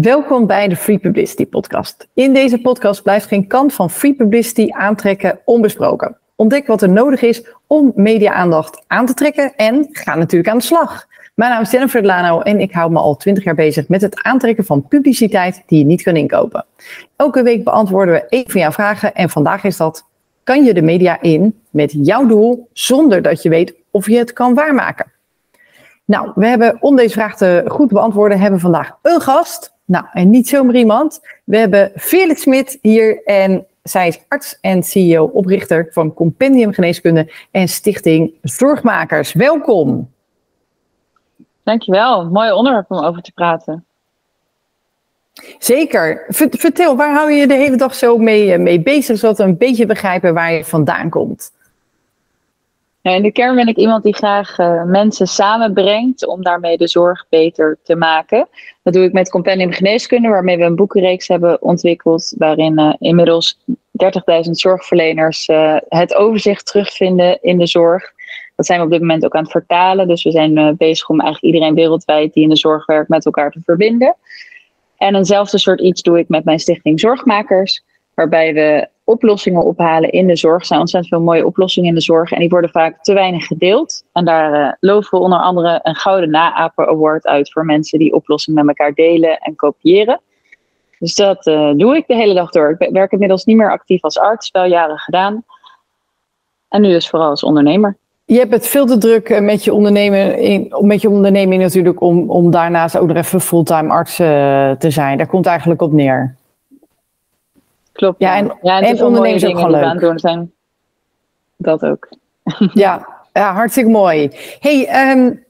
Welkom bij de Free Publicity Podcast. In deze podcast blijft geen kant van free publicity aantrekken onbesproken. Ontdek wat er nodig is om media-aandacht aan te trekken en ga natuurlijk aan de slag. Mijn naam is Jennifer Lano en ik hou me al 20 jaar bezig met het aantrekken van publiciteit die je niet kan inkopen. Elke week beantwoorden we één van jouw vragen en vandaag is dat: kan je de media in met jouw doel zonder dat je weet of je het kan waarmaken? Nou, we hebben om deze vraag te goed beantwoorden, hebben vandaag een gast. Nou, en niet zomaar iemand. We hebben Felix Smit hier en zij is arts en CEO, oprichter van Compendium Geneeskunde en Stichting Zorgmakers. Welkom. Dankjewel, mooi onderwerp om over te praten. Zeker. Vertel, waar hou je de hele dag zo mee, eh, mee bezig, zodat we een beetje begrijpen waar je vandaan komt? In de kern ben ik iemand die graag uh, mensen samenbrengt om daarmee de zorg beter te maken. Dat doe ik met Compendium Geneeskunde, waarmee we een boekenreeks hebben ontwikkeld, waarin uh, inmiddels 30.000 zorgverleners uh, het overzicht terugvinden in de zorg. Dat zijn we op dit moment ook aan het vertalen. Dus we zijn bezig om eigenlijk iedereen wereldwijd die in de zorg werkt met elkaar te verbinden. En eenzelfde soort iets doe ik met mijn stichting Zorgmakers, waarbij we oplossingen ophalen in de zorg. Er zijn ontzettend veel mooie oplossingen in de zorg en die worden vaak te weinig gedeeld. En daar uh, loven we onder andere een Gouden Naaper Award uit voor mensen die oplossingen met elkaar delen en kopiëren. Dus dat uh, doe ik de hele dag door. Ik werk inmiddels niet meer actief als arts, wel jaren gedaan. En nu dus vooral als ondernemer. Je hebt het veel te druk eh, met je, ondernemen, met je onderneming natuurlijk om, om daarnaast ook nog even fulltime arts te zijn. Daar komt eigenlijk op neer. Klopt. Ja, en, ja, en, en ondernemers ook gewoon leuk. doen zijn. Dat ook. Ja, ja hartstikke mooi. hey, um,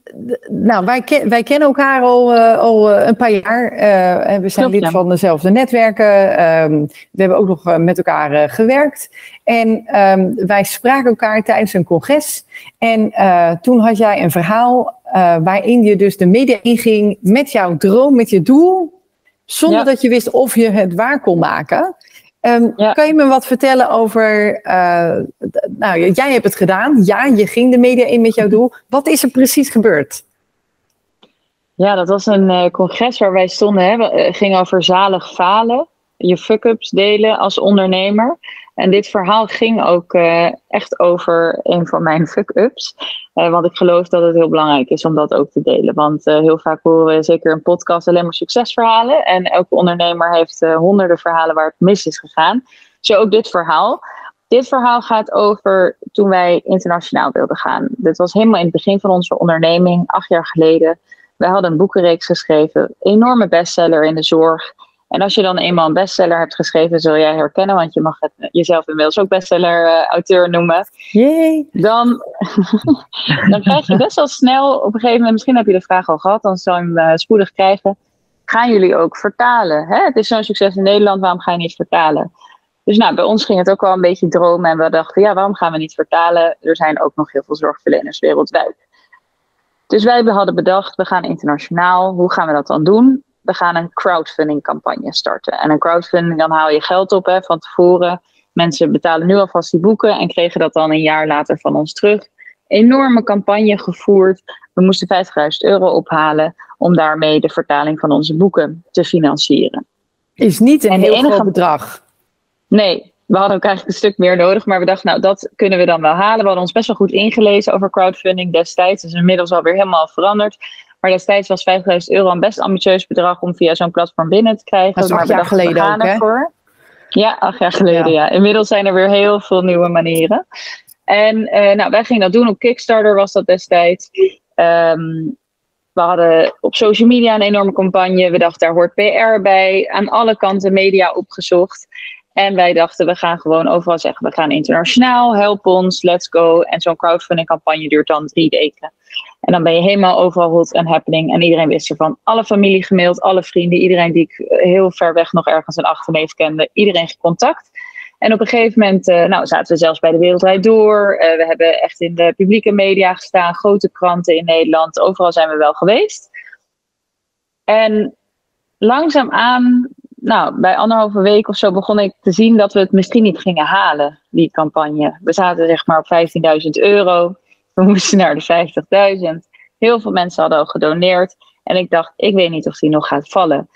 nou, wij, ken, wij kennen elkaar al, uh, al uh, een paar jaar. Uh, we zijn lid ja. van dezelfde netwerken. Um, we hebben ook nog met elkaar gewerkt. En um, wij spraken elkaar tijdens een congres. En toen had jij een verhaal waarin je dus de media inging met jouw droom, met je doel. Zonder ja. dat je wist of je het waar kon maken. Um, ja. Kan je me wat vertellen over, uh, nou jij hebt het gedaan, ja, je ging de media in met jouw doel. Wat is er precies gebeurd? Ja, dat was een uh, congres waar wij stonden, hè. het ging over zalig falen, je fuck-ups delen als ondernemer. En dit verhaal ging ook uh, echt over een van mijn fuck-ups. Uh, want ik geloof dat het heel belangrijk is om dat ook te delen. Want uh, heel vaak horen we zeker een podcast alleen maar succesverhalen. En elke ondernemer heeft honderden verhalen waar het mis is gegaan. Zo ook dit verhaal. Dit verhaal gaat over toen wij internationaal wilden gaan. Dit was helemaal in het begin van onze onderneming, acht jaar geleden. We hadden een boekenreeks geschreven, enorme bestseller in de zorg. En als je dan eenmaal een bestseller hebt geschreven, zul jij herkennen, want je mag het jezelf inmiddels ook bestseller-auteur uh, noemen. Yay. Dan, dan krijg je best wel snel, op een gegeven moment, misschien heb je de vraag al gehad, dan zal je hem uh, spoedig krijgen. Gaan jullie ook vertalen? Hè? Het is zo'n succes in Nederland, waarom ga je niet vertalen? Dus nou, bij ons ging het ook wel een beetje dromen en we dachten, ja, waarom gaan we niet vertalen? Er zijn ook nog heel veel zorgverleners wereldwijd. Dus wij hadden bedacht, we gaan internationaal. Hoe gaan we dat dan doen? We gaan een crowdfunding campagne starten. En een crowdfunding, dan haal je geld op hè, van tevoren. Mensen betalen nu alvast die boeken en kregen dat dan een jaar later van ons terug. Enorme campagne gevoerd. We moesten 50.000 euro ophalen om daarmee de vertaling van onze boeken te financieren. Is niet een heel enige... groot bedrag. Nee, we hadden ook eigenlijk een stuk meer nodig, maar we dachten, nou, dat kunnen we dan wel halen. We hadden ons best wel goed ingelezen over crowdfunding destijds. Dat is inmiddels alweer helemaal veranderd. Maar destijds was 50.000 euro een best ambitieus bedrag om via zo'n platform binnen te krijgen. Dat is acht jaar geleden ook, hè? Voor. Ja, acht jaar geleden, ja. ja. Inmiddels zijn er weer heel veel nieuwe manieren. En uh, nou, wij gingen dat doen op Kickstarter was dat destijds. Um, we hadden op social media een enorme campagne. We dachten, daar hoort PR bij. Aan alle kanten media opgezocht. En wij dachten, we gaan gewoon overal zeggen, we gaan internationaal, help ons, let's go. En zo'n crowdfunding campagne duurt dan drie weken. En dan ben je helemaal overal hot en happening. En iedereen wist ervan. Alle familie gemaild, alle vrienden, iedereen die ik heel ver weg nog ergens een achterneef kende, iedereen contact. En op een gegeven moment uh, nou, zaten we zelfs bij de Wereldrijd Door. Uh, we hebben echt in de publieke media gestaan, grote kranten in Nederland. Overal zijn we wel geweest. En langzaamaan, nou, bij anderhalve week of zo begon ik te zien dat we het misschien niet gingen halen, die campagne. We zaten zeg maar op 15.000 euro. We moesten naar de 50.000. Heel veel mensen hadden al gedoneerd. En ik dacht, ik weet niet of die nog gaat vallen.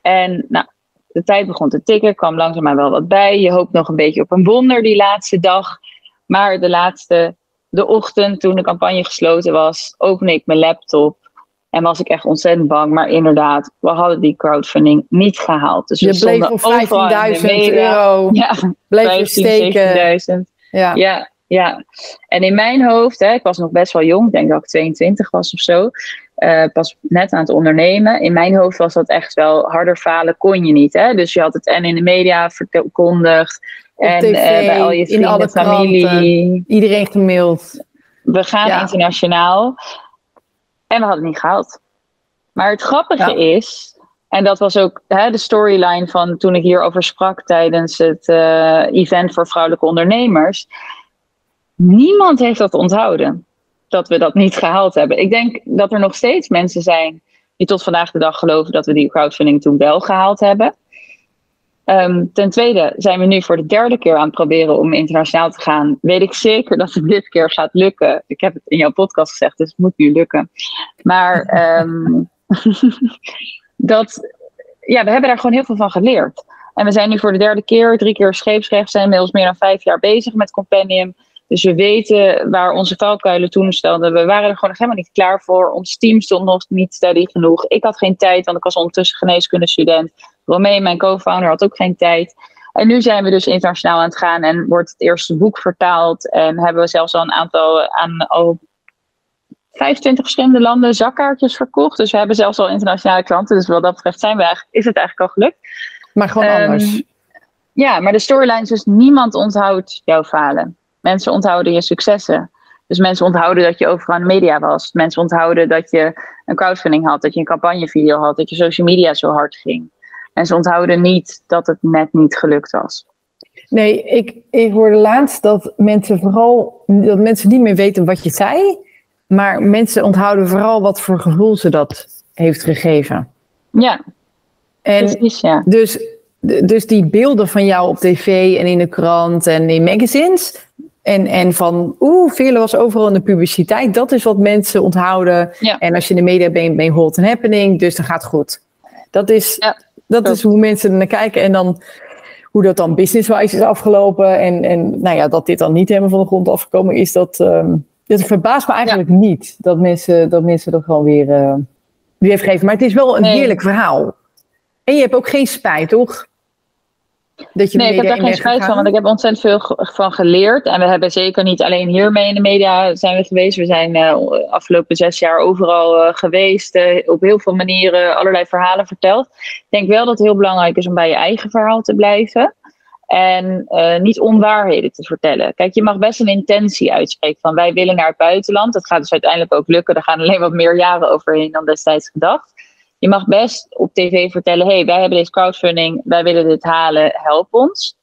En nou, de tijd begon te tikken, kwam langzaam maar wel wat bij. Je hoopt nog een beetje op een wonder die laatste dag. Maar de laatste, de ochtend toen de campagne gesloten was, opende ik mijn laptop. En was ik echt ontzettend bang. Maar inderdaad, we hadden die crowdfunding niet gehaald. Dus je we bleef op 15.000 euro. Ja, bleef je steken. Ja. ja, ja. En in mijn hoofd, hè, ik was nog best wel jong. Ik denk dat ik 22 was of zo. Uh, pas net aan het ondernemen. In mijn hoofd was dat echt wel harder falen kon je niet. Hè? Dus je had het en in de media verkondigd. en TV, uh, bij al je vrienden, in alle familie. Kranten, iedereen gemaild. We gaan ja. internationaal. En we hadden het niet gehaald. Maar het grappige ja. is, en dat was ook hè, de storyline van toen ik hierover sprak tijdens het uh, event voor vrouwelijke ondernemers. Niemand heeft dat onthouden dat we dat niet gehaald hebben. Ik denk dat er nog steeds mensen zijn die tot vandaag de dag geloven dat we die crowdfunding toen wel gehaald hebben. Um, ten tweede zijn we nu voor de derde keer aan het proberen om internationaal te gaan. Weet ik zeker dat het dit keer gaat lukken. Ik heb het in jouw podcast gezegd, dus het moet nu lukken. Maar um, dat, ja, we hebben daar gewoon heel veel van geleerd. En we zijn nu voor de derde keer, drie keer scheepsrecht, zijn inmiddels meer dan vijf jaar bezig met Compendium. Dus we weten waar onze valkuilen toen stelden. We waren er gewoon nog helemaal niet klaar voor. Ons team stond nog niet steady genoeg. Ik had geen tijd, want ik was ondertussen geneeskundestudent. Romee, mijn co-founder, had ook geen tijd. En nu zijn we dus internationaal aan het gaan en wordt het eerste boek vertaald. En hebben we zelfs al een aantal aan al 25 verschillende landen zakkaartjes verkocht. Dus we hebben zelfs al internationale klanten. Dus wat dat betreft zijn we eigenlijk, is het eigenlijk al gelukt. Maar gewoon um, anders. Ja, maar de storyline is dus niemand onthoudt jouw falen. Mensen onthouden je successen. Dus mensen onthouden dat je overal in de media was. Mensen onthouden dat je een crowdfunding had, dat je een campagnevideo had, dat je social media zo hard ging. Mensen onthouden niet dat het net niet gelukt was. Nee, ik, ik hoorde laatst dat mensen vooral dat mensen niet meer weten wat je zei, maar mensen onthouden vooral wat voor gevoel ze dat heeft gegeven. Ja, en precies, ja. Dus, dus die beelden van jou op tv en in de krant en in magazines, en, en van, oeh, Veerle was overal in de publiciteit. Dat is wat mensen onthouden. Ja. En als je in de media bent, ben je hot and happening. Dus dan gaat het goed. Dat is, Ja, dat is hoe mensen er naar kijken. En dan hoe dat dan business-wise is afgelopen. En, en nou ja, dat dit dan niet helemaal van de grond afgekomen is. Dat, ehm, dat verbaast me eigenlijk niet. Dat mensen, dat mensen er gewoon weer, eh weer heeft gegeven. Maar het is wel een Nee. heerlijk verhaal. En je hebt ook geen spijt, toch? Dat je de Nee, ik heb daar geen spijt van, want ik heb ontzettend veel van geleerd. En we hebben zeker niet alleen hiermee in de media zijn we geweest. We zijn eh afgelopen zes jaar overal eh, geweest. eh, op heel veel manieren allerlei verhalen verteld. Ik denk wel dat het heel belangrijk is om bij je eigen verhaal te blijven. En niet onwaarheden te vertellen. Kijk, je mag best een intentie uitspreken van wij willen naar het buitenland. Dat gaat dus uiteindelijk ook lukken. Er gaan alleen wat meer jaren overheen dan destijds gedacht. Je mag best op tv vertellen: hey, wij hebben deze crowdfunding, wij willen dit halen, help ons.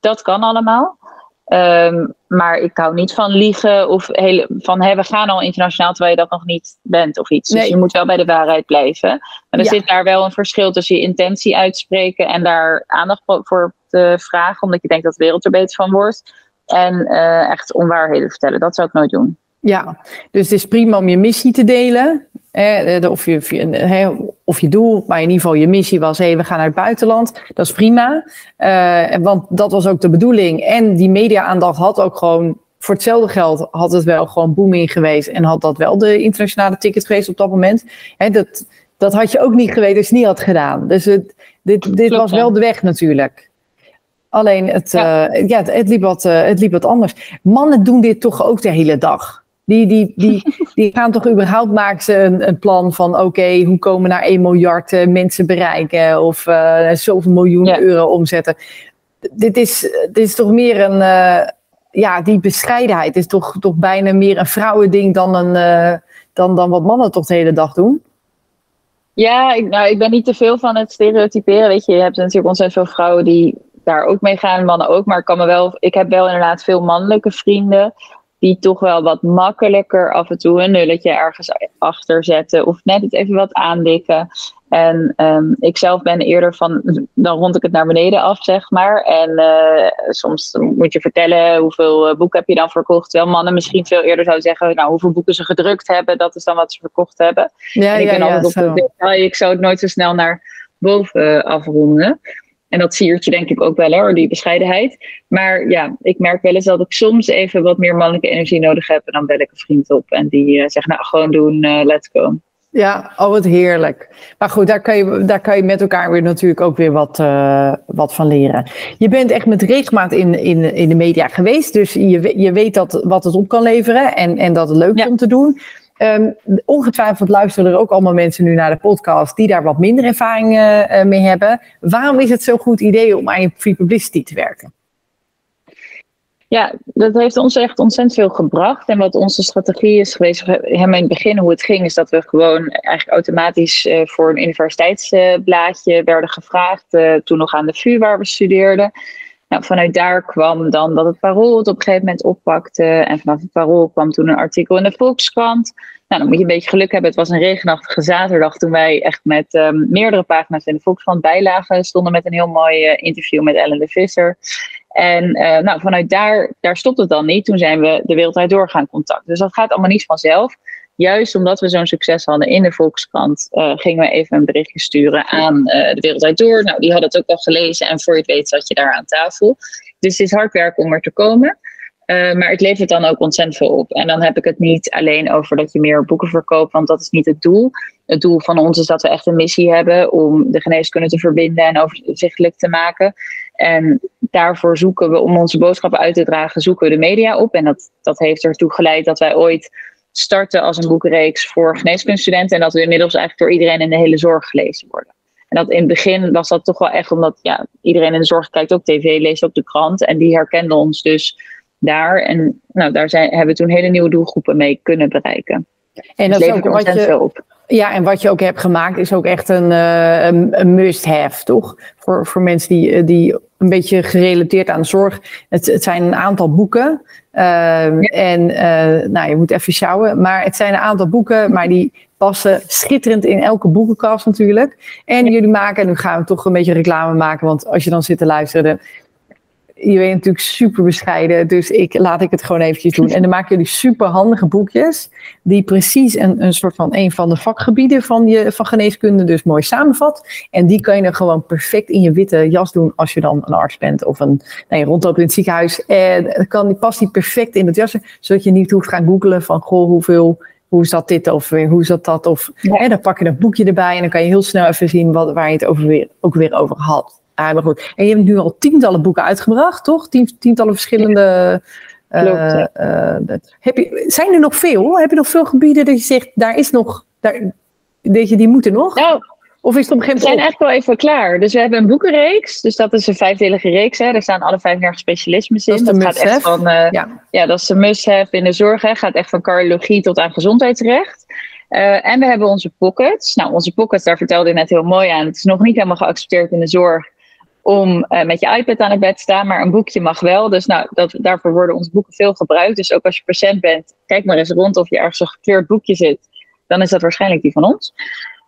Dat kan allemaal. Ehm, maar ik hou niet van liegen of hele, van hey, we gaan al internationaal terwijl je dat nog niet bent of iets. Dus je moet wel bij de waarheid blijven. Maar er Ja. zit daar wel een verschil tussen je intentie uitspreken en daar aandacht voor- voor te vragen, omdat je denkt dat de wereld er beter van wordt. En eh, echt onwaarheden vertellen. Dat zou ik nooit doen. Ja, dus het is prima om je missie te delen. Of, je, of, je, hè, of je doel, maar in ieder geval je missie was: hé, we gaan naar het buitenland. Dat is prima. Eh, want dat was ook de bedoeling. En die media-aandacht had ook gewoon. Voor hetzelfde geld had het wel gewoon booming geweest. En had dat wel de internationale ticket geweest op dat moment. Hè, dat, dat had je ook niet geweten als je het niet had gedaan. Dus het, dit, dit Klopt, was ja. wel de weg natuurlijk. Alleen het, Ja. ja. ja, het, het, liep wat, eh, het liep wat anders. Mannen doen dit toch ook de hele dag. Die, die, die, die gaan toch überhaupt maken ze een, een plan van oké, hoe komen we naar 1 miljard eh, mensen bereiken of eh, zoveel miljoen Ja. euro omzetten. Dit is, dit is toch meer een, eh, ja, die bescheidenheid is toch, toch bijna meer een vrouwending dan, een, dan, dan wat mannen toch de hele dag doen. Ja, ik, nou, ik ben niet te veel van het stereotyperen. Weet je, je hebt natuurlijk ontzettend veel vrouwen die daar ook mee gaan, mannen ook. Maar ik, kan me wel, ik heb wel inderdaad veel mannelijke vrienden die toch wel wat makkelijker af en toe een nulletje ergens achter zetten of net het even wat aandikken. En ehm, ik zelf ben eerder van, dan rond ik het naar beneden af, zeg maar. En eh, soms moet je vertellen hoeveel eh, boeken heb je dan verkocht. Terwijl mannen misschien veel eerder zouden zeggen, nou, hoeveel boeken ze gedrukt hebben, dat is dan wat ze verkocht hebben. Ja, en ik ja, ben ja, altijd op zo. de detail. Ik zou het nooit zo snel naar boven afronden. En dat siert je denk ik ook wel hoor, die bescheidenheid. Maar ja, ik merk wel eens dat ik soms even wat meer mannelijke energie nodig heb. En dan bel ik een vriend op en die uh, zegt nou gewoon doen, uh, let's go. Ja, oh wat heerlijk. Maar goed, daar kan je, daar kan je met elkaar weer natuurlijk ook weer wat, uh, wat van leren. Je bent echt met regelmaat in, in, in de media geweest. Dus je, je weet dat, wat het op kan leveren en, en dat het leuk is ja. om te doen. Um, ongetwijfeld luisteren er ook allemaal mensen nu naar de podcast die daar wat minder ervaring uh, mee hebben. Waarom is het zo'n goed idee om aan je free publicity te werken? Ja, dat heeft ons echt ontzettend veel gebracht. En wat onze strategie is geweest, helemaal in het begin hoe het ging, is dat we gewoon eigenlijk automatisch uh, voor een universiteitsblaadje werden gevraagd. Toen nog aan de VU waar we studeerden. Nou, vanuit daar kwam dan dat het Parool het op een gegeven moment oppakte. En vanaf het Parool kwam toen een artikel in de Volkskrant. Nou, dan moet je een beetje geluk hebben. Het was een regenachtige zaterdag toen wij echt met um, meerdere pagina's in de Volkskrant bijlagen. Stonden met een heel mooi uh, interview met Ellen de Visser. En uh, nou, vanuit daar, daar stopt het dan niet. Toen zijn we de wereldwijd door gaan contacten. Dus dat gaat allemaal niet vanzelf juist omdat we zo'n succes hadden in de Volkskrant, uh, gingen we even een berichtje sturen aan uh, de Wereldwijd Door. Nou, die hadden het ook al gelezen en voor je het weet zat je daar aan tafel. Dus het is hard werken om er te komen. Uh, maar het levert dan ook ontzettend veel op. En dan heb ik het niet alleen over dat je meer boeken verkoopt, want dat is niet het doel. Het doel van ons is dat we echt een missie hebben om de geneeskunde te verbinden en overzichtelijk te maken. En daarvoor zoeken we, om onze boodschappen uit te dragen, zoeken we de media op. En dat, dat heeft ertoe geleid dat wij ooit starten als een boekenreeks voor geneeskundestudenten. En dat we inmiddels eigenlijk door iedereen in de hele zorg gelezen worden. En dat in het begin was dat toch wel echt omdat ja, iedereen in de zorg kijkt ook tv, leest ook de krant. En die herkenden ons dus daar. En nou, daar zijn, hebben we toen hele nieuwe doelgroepen mee kunnen bereiken. En dat is ook wat je, op. Ja, en wat je ook hebt gemaakt is ook echt een, uh, een, een must-have, toch? Voor, voor mensen die, die een beetje gerelateerd aan de zorg. Het, het zijn een aantal boeken. Ja. En uh, nou, je moet even sjouwen. Maar het zijn een aantal boeken, maar die passen schitterend in elke boekenkast natuurlijk. En jullie maken, nu gaan we toch een beetje reclame maken. Want als je dan zit te luisteren, je bent natuurlijk super bescheiden, dus ik, laat ik het gewoon eventjes doen. En dan maken jullie super handige boekjes, die precies een, een soort van een van de vakgebieden van, je, van geneeskunde dus mooi samenvat. En die kan je dan gewoon perfect in je witte jas doen als je dan een arts bent of een, nee, rondloopt in het ziekenhuis. En kan, die past die perfect in het jas, zodat je niet hoeft gaan googlen van, goh, hoeveel hoe zat dit of weer, hoe zat dat? Of ja. hè, dan pak je een boekje erbij en dan kan je heel snel even zien wat, waar je het over weer, ook weer over had. Ah, maar goed. En je hebt nu al tientallen boeken uitgebracht, toch? Tien, tientallen verschillende. Uh, uh, dat. Heb je, zijn er nog veel? Heb je nog veel gebieden dat je zegt, daar is nog, daar, je die moeten nog? Nou, of is het op een gegeven moment. We zijn eigenlijk wel even klaar. Dus we hebben een boekenreeks. Dus dat is een vijfdelige reeks. Hè. Daar staan alle 35 specialismes in. Dat, dat gaat echt van. Uh, ja. ja. dat is de must-have in de zorg. Hè. Gaat echt van cardiologie tot aan gezondheidsrecht. Uh, en we hebben onze pockets. Nou, onze pockets, daar vertelde je net heel mooi aan. Het is nog niet helemaal geaccepteerd in de zorg om uh, met je iPad aan het bed te staan, maar een boekje mag wel. Dus nou, dat, daarvoor worden onze boeken veel gebruikt. Dus ook als je patiënt bent, kijk maar eens rond of je ergens een gekleurd boekje zit. Dan is dat waarschijnlijk die van ons.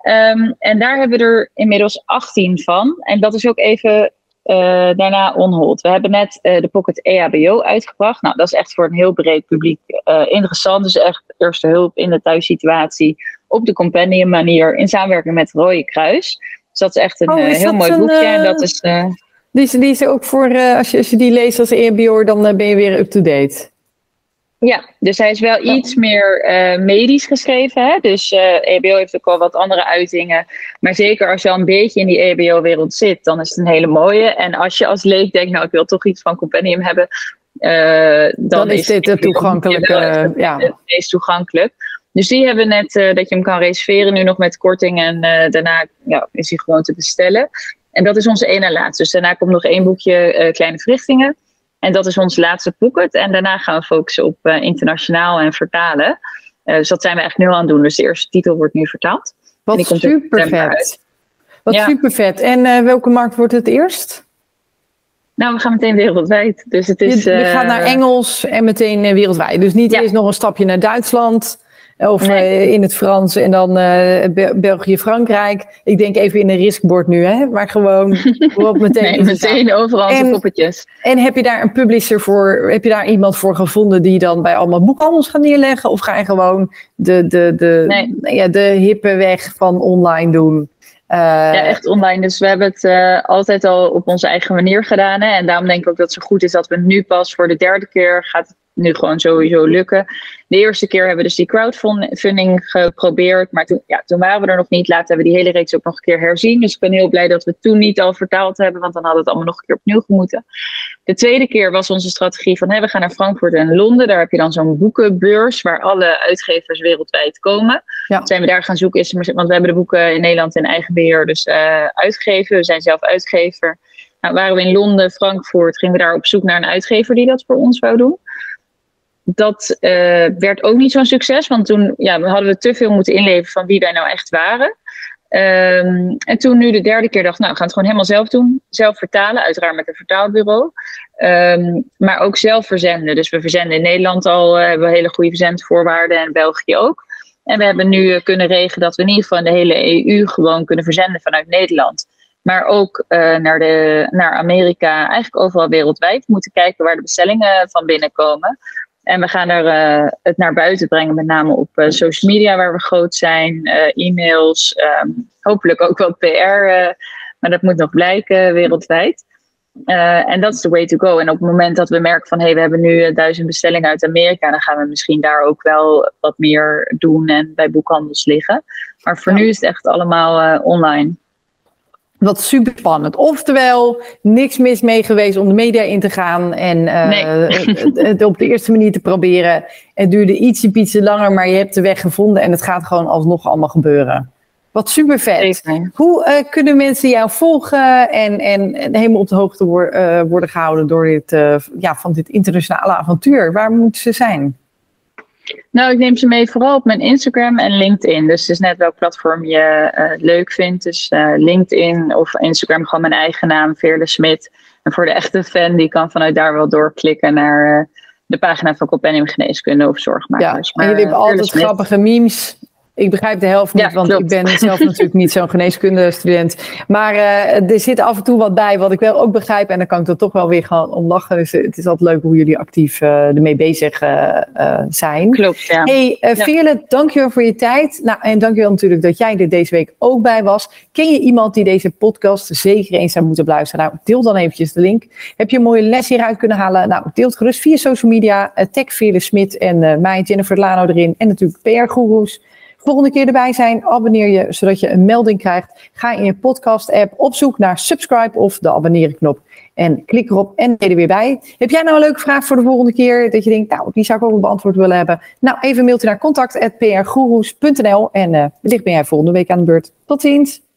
Um, en daar hebben we er inmiddels 18 van. En dat is ook even uh, daarna onhold. We hebben net uh, de Pocket EHBO uitgebracht. Nou, dat is echt voor een heel breed publiek interessant. Dus echt eerste hulp in de thuissituatie op de compendium manier in samenwerking met Rode Kruis. Dus dat is echt een oh, is heel mooi een, boekje. En dat is, uh, die, is, die is ook voor, als, je, als je die leest als EHBO, dan ben je weer up-to-date. Ja, dus hij is wel iets meer medisch geschreven. Hè? Dus EHBO heeft ook wel wat andere uitingen. Maar zeker als je al een beetje in die EHBO-wereld zit, dan is het een hele mooie. En als je als leek denkt, nou ik wil toch iets van Compendium hebben, dan, dan, is, dit het toegankelijk. ja. het meest toegankelijk. Dus die hebben net uh, dat je hem kan reserveren, nu nog met korting. En uh, daarna ja, is hij gewoon te bestellen. En dat is onze ene laatste. Dus daarna komt nog één boekje uh, Kleine Verrichtingen. En dat is onze laatste pocket. En daarna gaan we focussen op internationaal en vertalen. dus dat zijn we echt nu aan het doen. Dus de eerste titel wordt nu vertaald. Wat super vet. Wat ja. super vet. En welke markt wordt het eerst? Nou, we gaan meteen wereldwijd. Dus het is, je, je gaat naar Engels en meteen wereldwijd. Dus niet ja. eerst nog een stapje naar Duitsland. Of nee. uh, in het Frans en dan uh, België, Frankrijk. Ik denk even in een riskbord nu, hè? Maar gewoon meteen. nee, meteen overal en, poppetjes. En heb je daar een publisher voor? Heb je daar iemand voor gevonden die dan bij allemaal boekhandels gaat neerleggen? Of ga je gewoon de, de, de, nee. ja, de hippe weg van online doen? ja, echt online. Dus we hebben het altijd al op onze eigen manier gedaan. Hè? En daarom denk ik ook dat het zo goed is dat we nu pas voor de derde keer gaat nu gewoon sowieso lukken. De eerste keer hebben we dus die crowdfunding geprobeerd. Maar toen, ja, toen waren we er nog niet. Laten we die hele reeks ook nog een keer herzien. Dus ik ben heel blij dat we toen niet al vertaald hebben. Want dan had het allemaal nog een keer opnieuw gemoeten. De tweede keer was onze strategie van... We gaan naar Frankfurt en Londen. Daar heb je dan zo'n boekenbeurs... waar alle uitgevers wereldwijd komen. Ja. Zijn we daar gaan zoeken. Is, want we hebben de boeken in Nederland in eigen beheer dus uh, uitgegeven. We zijn zelf uitgever. Nou, waren we in Londen, Frankfurt... gingen we daar op zoek naar een uitgever die dat voor ons wou doen dat uh, werd ook niet zo'n succes, want toen ja, hadden we te veel moeten inleveren van wie wij nou echt waren. Um, en toen nu de derde keer dacht, nou, we gaan het gewoon helemaal zelf doen. Zelf vertalen, uiteraard met een vertaalbureau. Um, maar ook zelf verzenden. Dus we verzenden in Nederland al, uh, hebben we hele goede verzendvoorwaarden en België ook. En we hebben nu uh, kunnen regelen dat we in ieder geval in de hele EU gewoon kunnen verzenden vanuit Nederland. Maar ook naar, de, naar Amerika, eigenlijk overal wereldwijd. We moeten kijken waar de bestellingen van binnenkomen. En we gaan er uh, het naar buiten brengen, met name op uh, social media waar we groot zijn, uh, e-mails, um, hopelijk ook wel PR, maar dat moet nog blijken wereldwijd. en dat is de way to go. En op het moment dat we merken van hé, hey, we hebben nu duizend bestellingen uit Amerika, dan gaan we misschien daar ook wel wat meer doen en bij boekhandels liggen. Maar voor nu is het echt allemaal online. Wat super spannend. Oftewel, niks mis mee geweest om de media in te gaan en uh, het, op de eerste manier te proberen. Het duurde ietsje, ietsje langer, maar je hebt de weg gevonden en het gaat gewoon alsnog allemaal gebeuren. Wat super vet. Hoe uh, kunnen mensen jou volgen en, en, en helemaal op de hoogte uh, worden gehouden door dit, ja, van dit internationale avontuur? Waar moeten ze zijn? Nou, ik neem ze mee vooral op mijn Instagram en LinkedIn. Dus het is net welk platform je uh, leuk vindt. Dus uh, LinkedIn of Instagram gewoon mijn eigen naam, Veerle Smit. En voor de echte fan, die kan vanuit daar wel doorklikken naar uh, de pagina van Compendium Geneeskunde of Zorgmakers. Ja, maar, en jullie hebben altijd grappige memes ik begrijp de helft niet, want ik ben zelf natuurlijk niet zo'n geneeskundestudent. Maar uh, er zit af en toe wat bij wat ik wel ook begrijp. En dan kan ik er toch wel weer gaan om lachen. Dus het is altijd leuk hoe jullie actief uh, ermee bezig uh, zijn. Klopt, ja. Hey, Veerle, ja. dankjewel voor je tijd. Nou, en dankjewel natuurlijk dat jij er deze week ook bij was. Ken je iemand die deze podcast zeker eens zou moeten beluisteren? Nou, deel dan eventjes de link. Heb je een mooie les hieruit kunnen halen? Nou, deel het gerust via social media. tag Veerle Smit en mij, Jennifer Lano erin. En natuurlijk PR-goeroes. Volgende keer erbij zijn, abonneer je zodat je een melding krijgt. Ga in je podcast-app op zoek naar subscribe of de abonneren-knop. En klik erop en ben er weer bij. Heb jij nou een leuke vraag voor de volgende keer? Dat je denkt, nou, die zou ik ook een beantwoord willen hebben. Nou, even mailtje naar contact.prgoeroes.nl en uh, wellicht ben jij volgende week aan de beurt. Tot ziens!